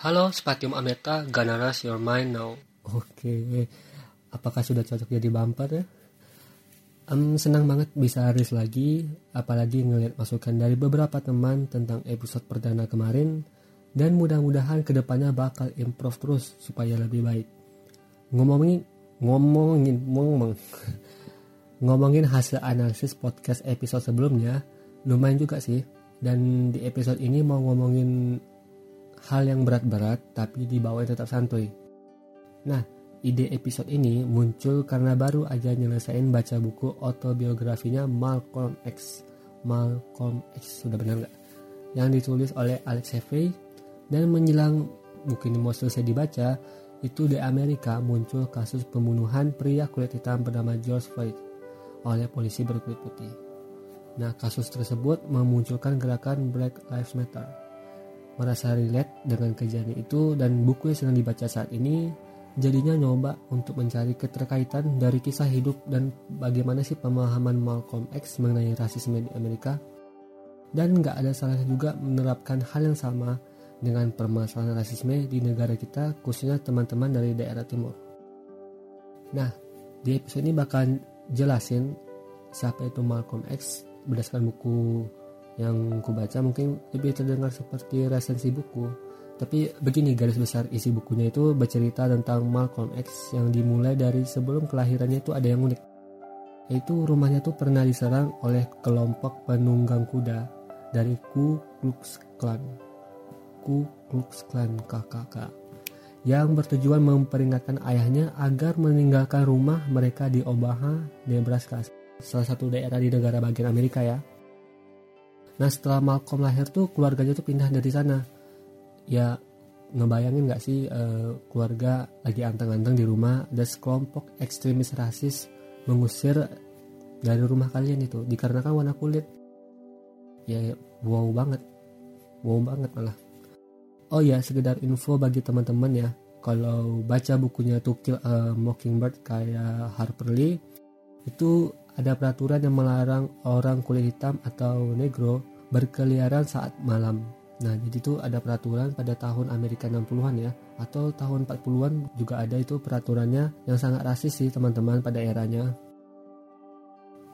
Halo Spatium Ameta, Ganaras Your Mind Now. Oke, apakah sudah cocok jadi bumper ya? Um, senang banget bisa rilis lagi, apalagi ngeliat masukan dari beberapa teman tentang episode perdana kemarin, dan mudah-mudahan ke depannya bakal improve terus supaya lebih baik. Ngomongin, ngomongin, ngomong, ngomongin hasil analisis podcast episode sebelumnya, lumayan juga sih. Dan di episode ini mau ngomongin hal yang berat-berat tapi dibawa tetap santuy. Nah, ide episode ini muncul karena baru aja nyelesain baca buku autobiografinya Malcolm X. Malcolm X sudah benar nggak? Yang ditulis oleh Alex Haley dan menjelang buku ini mau selesai dibaca, itu di Amerika muncul kasus pembunuhan pria kulit hitam bernama George Floyd oleh polisi berkulit putih. Nah, kasus tersebut memunculkan gerakan Black Lives Matter merasa relate dengan kejadian itu dan buku yang sedang dibaca saat ini jadinya nyoba untuk mencari keterkaitan dari kisah hidup dan bagaimana sih pemahaman Malcolm X mengenai rasisme di Amerika. Dan nggak ada salahnya juga menerapkan hal yang sama dengan permasalahan rasisme di negara kita khususnya teman-teman dari daerah timur. Nah di episode ini bakal jelasin siapa itu Malcolm X berdasarkan buku yang ku baca mungkin lebih terdengar seperti resensi buku. Tapi begini garis besar isi bukunya itu bercerita tentang Malcolm X yang dimulai dari sebelum kelahirannya itu ada yang unik. Yaitu rumahnya tuh pernah diserang oleh kelompok penunggang kuda dari Ku Klux Klan. Ku Klux Klan KKK yang bertujuan memperingatkan ayahnya agar meninggalkan rumah mereka di Omaha, Nebraska, salah satu daerah di negara bagian Amerika ya. Nah setelah Malcolm lahir tuh keluarganya tuh pindah dari sana. Ya ngebayangin gak sih uh, keluarga lagi anteng-anteng di rumah ada sekelompok ekstremis rasis mengusir dari rumah kalian itu dikarenakan warna kulit. Ya wow banget, wow banget malah. Oh ya sekedar info bagi teman-teman ya, kalau baca bukunya To a Mockingbird kayak Harper Lee itu ada peraturan yang melarang orang kulit hitam atau negro berkeliaran saat malam. Nah, jadi itu ada peraturan pada tahun Amerika 60-an ya, atau tahun 40-an juga ada itu peraturannya yang sangat rasis sih teman-teman pada eranya.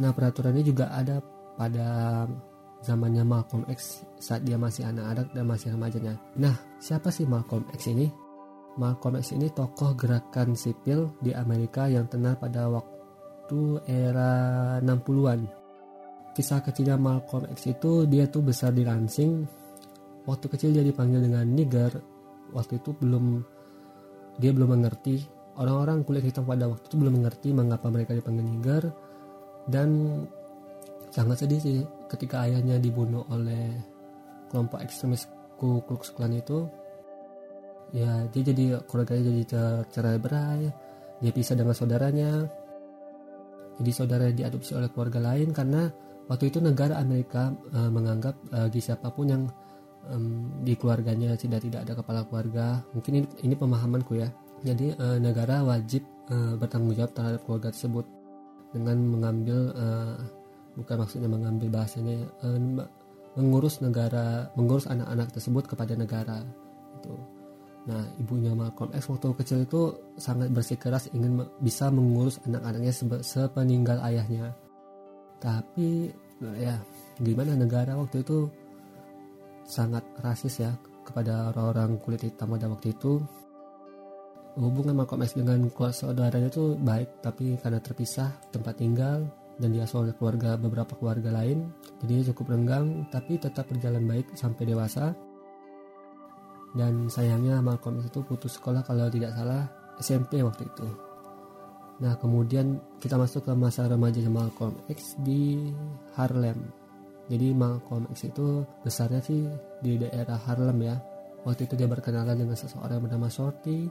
Nah, peraturannya juga ada pada zamannya Malcolm X saat dia masih anak-anak dan masih remajanya. Nah, siapa sih Malcolm X ini? Malcolm X ini tokoh gerakan sipil di Amerika yang tenar pada waktu era 60-an kisah kecilnya Malcolm X itu dia tuh besar di Lansing. Waktu kecil dia dipanggil dengan nigger. Waktu itu belum dia belum mengerti. Orang-orang kulit hitam pada waktu itu belum mengerti mengapa mereka dipanggil nigger. Dan sangat sedih sih ketika ayahnya dibunuh oleh kelompok ekstremis Ku Klux Klan itu. Ya dia jadi keluarganya jadi cerai berai. Dia pisah dengan saudaranya. Jadi saudara diadopsi oleh keluarga lain karena waktu itu negara Amerika uh, menganggap uh, siapa pun yang um, di keluarganya tidak tidak ada kepala keluarga mungkin ini, ini pemahamanku ya. Jadi uh, negara wajib uh, bertanggung jawab terhadap keluarga tersebut dengan mengambil uh, bukan maksudnya mengambil bahasanya uh, mengurus negara mengurus anak-anak tersebut kepada negara itu nah ibunya Malcolm X waktu kecil itu sangat bersikeras ingin bisa mengurus anak-anaknya sepeninggal ayahnya tapi ya gimana negara waktu itu sangat rasis ya kepada orang-orang kulit hitam pada waktu itu. Hubungan Malcolm X dengan saudaranya itu baik tapi karena terpisah tempat tinggal dan dia oleh keluarga beberapa keluarga lain jadi cukup renggang tapi tetap berjalan baik sampai dewasa. Dan sayangnya Malcolm X itu putus sekolah kalau tidak salah SMP waktu itu Nah kemudian kita masuk ke masa remaja Malcolm X di Harlem. Jadi Malcolm X itu besarnya sih di daerah Harlem ya. Waktu itu dia berkenalan dengan seseorang yang bernama Shorty.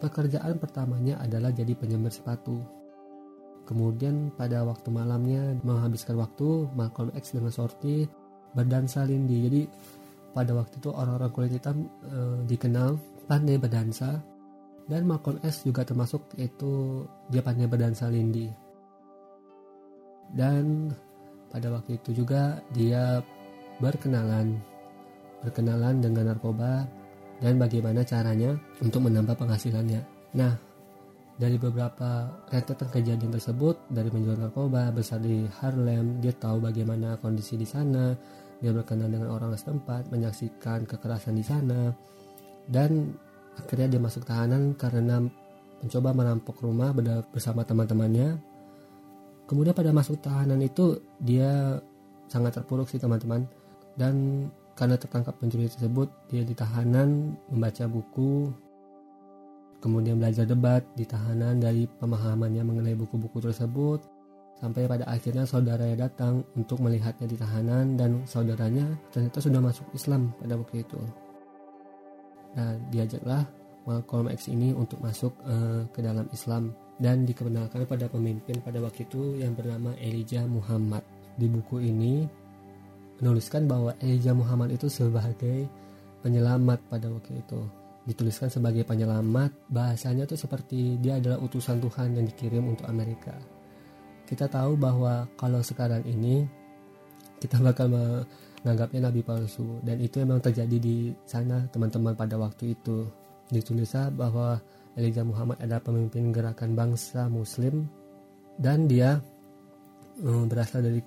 Pekerjaan pertamanya adalah jadi penyemir sepatu. Kemudian pada waktu malamnya menghabiskan waktu Malcolm X dengan Shorty berdansa lindi. Jadi pada waktu itu orang-orang kulit hitam e, dikenal pandai berdansa dan Malcolm X juga termasuk itu dia berdansa lindi dan pada waktu itu juga dia berkenalan berkenalan dengan narkoba dan bagaimana caranya untuk menambah penghasilannya. Nah, dari beberapa rentetan kejadian tersebut, dari menjual narkoba, besar di Harlem, dia tahu bagaimana kondisi di sana, dia berkenalan dengan orang setempat, menyaksikan kekerasan di sana, dan akhirnya dia masuk tahanan karena mencoba merampok rumah bersama teman-temannya. Kemudian pada masuk tahanan itu dia sangat terpuruk sih teman-teman dan karena tertangkap pencuri tersebut dia ditahanan membaca buku kemudian belajar debat di tahanan dari pemahamannya mengenai buku-buku tersebut sampai pada akhirnya saudaranya datang untuk melihatnya di tahanan dan saudaranya ternyata sudah masuk Islam pada waktu itu. Nah, diajaklah Malcolm X ini untuk masuk uh, ke dalam Islam dan dikenalkan pada pemimpin pada waktu itu yang bernama Elijah Muhammad. Di buku ini menuliskan bahwa Elijah Muhammad itu sebagai penyelamat pada waktu itu dituliskan sebagai penyelamat bahasanya tuh seperti dia adalah utusan Tuhan yang dikirim untuk Amerika kita tahu bahwa kalau sekarang ini kita bakal menganggapnya nabi palsu dan itu memang terjadi di sana teman-teman pada waktu itu ditulisnya bahwa Elijah Muhammad adalah pemimpin gerakan bangsa muslim dan dia um, berasal dari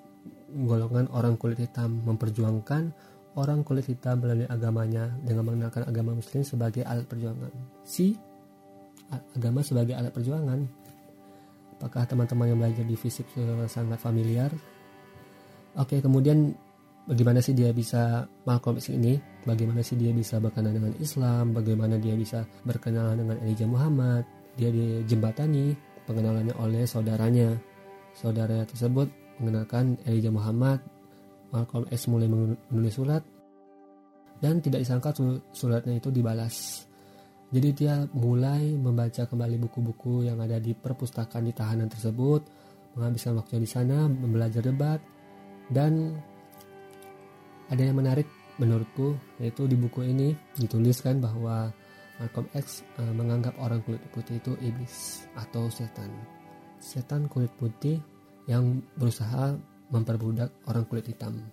golongan orang kulit hitam memperjuangkan orang kulit hitam melalui agamanya dengan mengenalkan agama muslim sebagai alat perjuangan. Si agama sebagai alat perjuangan. Apakah teman-teman yang belajar di fisik sangat familiar? Oke, kemudian bagaimana sih dia bisa Malcolm X ini? Bagaimana sih dia bisa berkenalan dengan Islam? Bagaimana dia bisa berkenalan dengan Elijah Muhammad? Dia dijembatani pengenalannya oleh saudaranya. Saudaranya tersebut mengenalkan Elijah Muhammad Malcolm X mulai menulis surat dan tidak disangka suratnya itu dibalas. Jadi dia mulai membaca kembali buku-buku yang ada di perpustakaan di tahanan tersebut, menghabiskan waktu di sana, belajar debat, dan ada yang menarik menurutku yaitu di buku ini dituliskan bahwa Malcolm X uh, menganggap orang kulit putih itu iblis atau setan. Setan kulit putih yang berusaha memperbudak orang kulit hitam.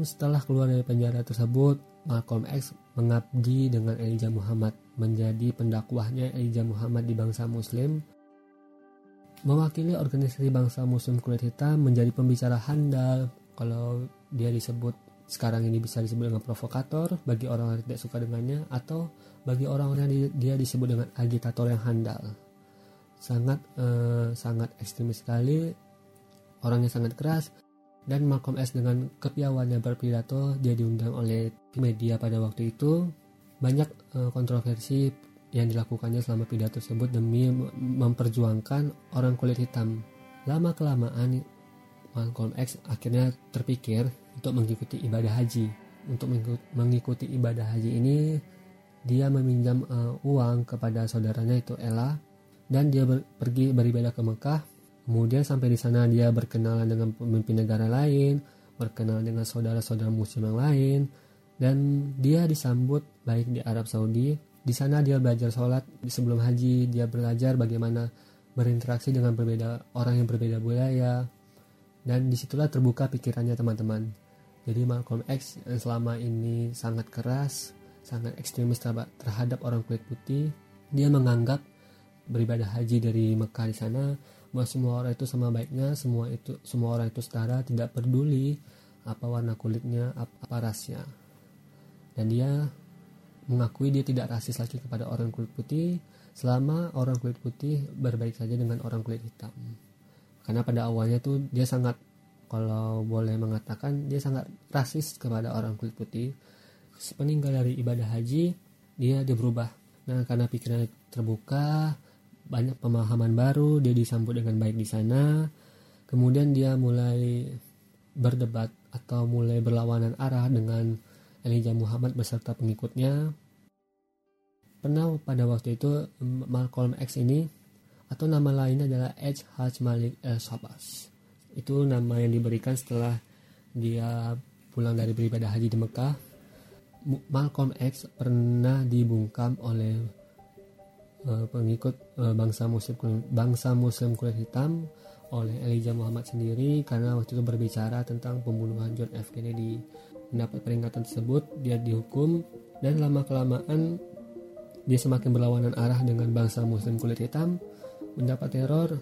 Setelah keluar dari penjara tersebut, Malcolm X mengabdi dengan Elijah Muhammad menjadi pendakwahnya Elijah Muhammad di bangsa muslim mewakili organisasi bangsa muslim kulit hitam menjadi pembicara handal kalau dia disebut sekarang ini bisa disebut dengan provokator bagi orang yang tidak suka dengannya atau bagi orang-orang yang dia disebut dengan agitator yang handal. Sangat eh, sangat ekstremis sekali orangnya sangat keras dan Malcolm X dengan kepiawannya berpidato dia diundang oleh media pada waktu itu. Banyak uh, kontroversi yang dilakukannya selama pidato tersebut demi memperjuangkan orang kulit hitam. Lama kelamaan Malcolm X akhirnya terpikir untuk mengikuti ibadah haji. Untuk mengikuti ibadah haji ini dia meminjam uh, uang kepada saudaranya itu Ella dan dia ber pergi beribadah ke Mekah. Kemudian sampai di sana dia berkenalan dengan pemimpin negara lain, berkenalan dengan saudara-saudara muslim yang lain, dan dia disambut baik di Arab Saudi. Di sana dia belajar sholat sebelum haji, dia belajar bagaimana berinteraksi dengan berbeda orang yang berbeda budaya, dan di situlah terbuka pikirannya teman-teman. Jadi Malcolm X yang selama ini sangat keras, sangat ekstremis terhadap orang kulit putih, dia menganggap beribadah haji dari Mekah di sana bahwa semua orang itu sama baiknya semua itu semua orang itu setara tidak peduli apa warna kulitnya apa, apa rasnya dan dia mengakui dia tidak rasis lagi kepada orang kulit putih selama orang kulit putih berbaik saja dengan orang kulit hitam karena pada awalnya tuh dia sangat kalau boleh mengatakan dia sangat rasis kepada orang kulit putih sepeninggal dari ibadah haji dia dia berubah nah karena pikirannya terbuka banyak pemahaman baru, dia disambut dengan baik di sana. Kemudian dia mulai berdebat atau mulai berlawanan arah dengan Elijah Muhammad beserta pengikutnya. Pernah pada waktu itu Malcolm X ini atau nama lainnya adalah H. Haj Malik El Sabas. Itu nama yang diberikan setelah dia pulang dari beribadah haji di Mekah. Malcolm X pernah dibungkam oleh uh, pengikut uh, bangsa muslim bangsa muslim kulit hitam oleh Elijah Muhammad sendiri karena waktu itu berbicara tentang pembunuhan John F Kennedy mendapat peringatan tersebut dia dihukum dan lama kelamaan dia semakin berlawanan arah dengan bangsa muslim kulit hitam mendapat teror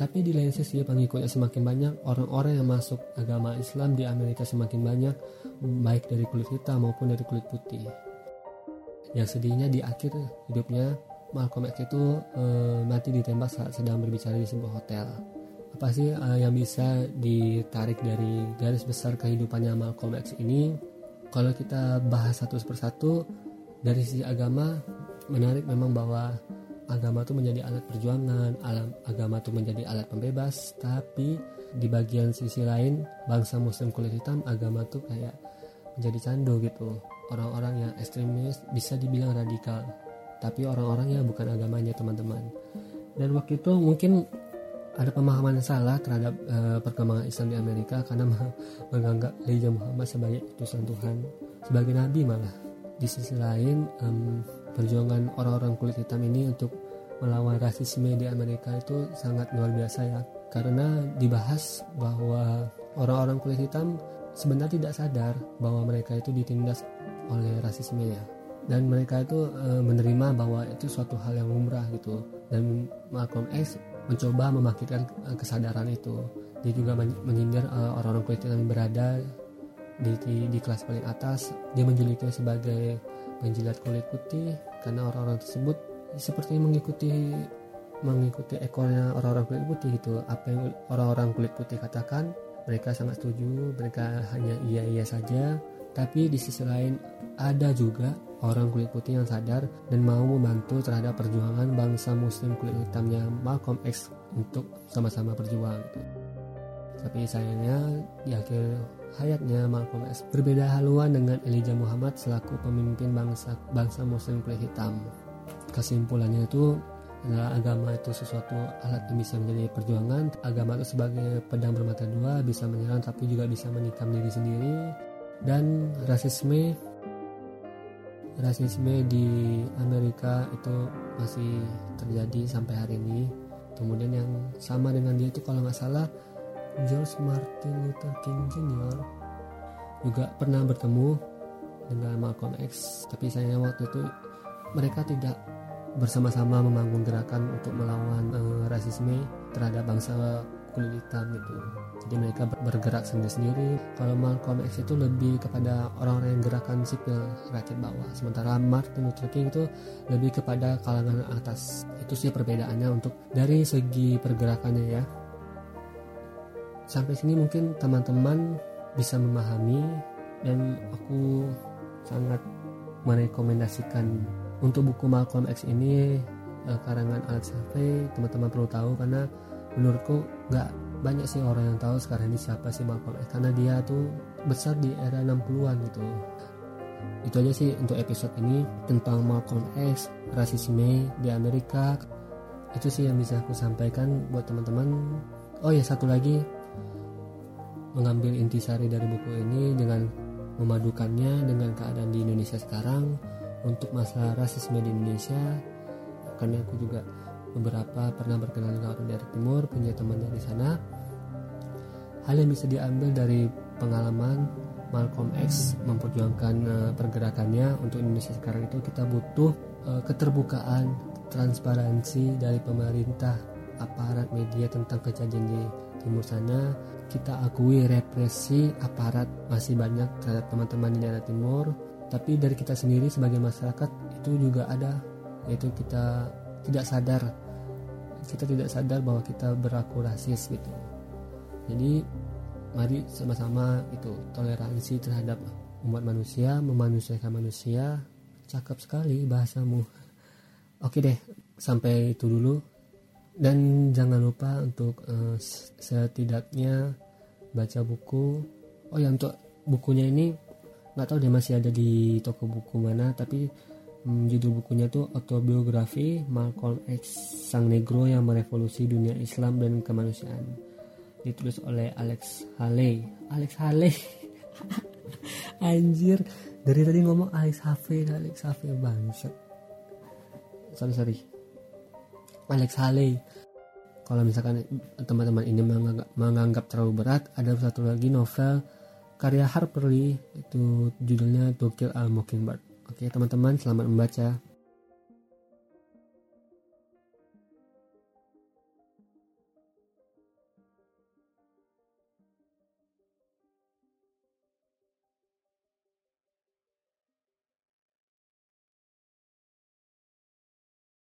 tapi di lain sisi pengikutnya semakin banyak orang-orang yang masuk agama Islam di Amerika semakin banyak baik dari kulit hitam maupun dari kulit putih. Yang sedihnya di akhir hidupnya Malcolm X itu e, mati ditembak saat sedang berbicara di sebuah hotel. Apa sih uh, yang bisa ditarik dari garis besar kehidupannya Malcolm X ini? Kalau kita bahas satu persatu dari sisi agama menarik memang bahwa agama itu menjadi alat perjuangan alam agama itu menjadi alat pembebas. Tapi di bagian sisi lain bangsa muslim kulit hitam agama tuh kayak menjadi candu gitu. Orang-orang yang ekstremis bisa dibilang radikal tapi orang-orangnya bukan agamanya teman-teman. Dan waktu itu mungkin ada pemahaman yang salah terhadap uh, perkembangan Islam di Amerika karena menganggap Elijah Muhammad sebagai utusan Tuhan, sebagai nabi malah. Di sisi lain, um, perjuangan orang-orang kulit hitam ini untuk melawan rasisme di Amerika itu sangat luar biasa ya. Karena dibahas bahwa orang-orang kulit hitam sebenarnya tidak sadar bahwa mereka itu ditindas oleh rasisme ya. Dan mereka itu e, menerima bahwa itu suatu hal yang lumrah gitu. Dan Malcolm X mencoba membangkitkan uh, kesadaran itu. Dia juga menyindir uh, orang-orang kulit hitam yang berada di, di, di kelas paling atas. Dia menjulukinya sebagai penjilat kulit putih karena orang-orang tersebut seperti mengikuti mengikuti ekornya orang-orang kulit putih gitu apa yang orang-orang kulit putih katakan mereka sangat setuju mereka hanya iya iya saja tapi di sisi lain ada juga orang kulit putih yang sadar dan mau membantu terhadap perjuangan bangsa muslim kulit hitamnya Malcolm X untuk sama-sama berjuang. Tapi sayangnya di akhir hayatnya Malcolm X berbeda haluan dengan Elijah Muhammad selaku pemimpin bangsa bangsa muslim kulit hitam. Kesimpulannya itu adalah agama itu sesuatu alat yang bisa menjadi perjuangan. Agama itu sebagai pedang bermata dua bisa menyerang tapi juga bisa menikam diri sendiri. Dan rasisme rasisme di Amerika itu masih terjadi sampai hari ini. Kemudian yang sama dengan dia itu kalau nggak salah George Martin Luther King Jr. juga pernah bertemu dengan Malcolm X tapi sayangnya waktu itu mereka tidak bersama-sama membangun gerakan untuk melawan uh, rasisme terhadap bangsa kulit hitam gitu. Jadi mereka bergerak sendiri-sendiri. Kalau Malcolm X itu lebih kepada orang-orang yang gerakan sipil rakyat bawah. Sementara Martin Luther King itu lebih kepada kalangan atas. Itu sih perbedaannya untuk dari segi pergerakannya ya sampai sini mungkin teman-teman bisa memahami dan aku sangat merekomendasikan untuk buku Malcolm X ini eh, karangan Alex Haley teman-teman perlu tahu karena menurutku nggak banyak sih orang yang tahu sekarang ini siapa sih Malcolm X karena dia tuh besar di era 60-an gitu. Itu aja sih untuk episode ini tentang Malcolm X rasisme di Amerika. Itu sih yang bisa aku sampaikan buat teman-teman. Oh ya satu lagi mengambil intisari dari buku ini dengan memadukannya dengan keadaan di Indonesia sekarang untuk masalah rasisme di Indonesia. Karena aku juga beberapa pernah berkenalan dengan orang dari timur punya teman dari sana. Hal yang bisa diambil dari pengalaman Malcolm X memperjuangkan uh, pergerakannya untuk Indonesia sekarang itu kita butuh uh, keterbukaan transparansi dari pemerintah aparat media tentang kejadian di timur sana. Kita akui represi aparat masih banyak terhadap teman-teman di daerah timur. Tapi dari kita sendiri sebagai masyarakat itu juga ada yaitu kita tidak sadar. Kita tidak sadar bahwa kita berlaku rasis gitu. Jadi mari sama-sama itu toleransi terhadap umat manusia memanusiakan manusia. Cakep sekali bahasamu. Oke deh sampai itu dulu dan jangan lupa untuk uh, setidaknya baca buku. Oh ya untuk bukunya ini nggak tahu deh masih ada di toko buku mana tapi hmm, judul bukunya tuh autobiografi Malcolm X sang negro yang merevolusi dunia Islam dan kemanusiaan. Ditulis oleh Alex Haley Alex Haley anjir. Dari tadi ngomong Alex Haley Alex Haley bangsat. Sorry sorry Alex Haley kalau misalkan teman-teman ini menganggap, menganggap terlalu berat ada satu lagi novel karya Harper Lee itu judulnya To Kill a Mockingbird. Oke teman-teman selamat membaca.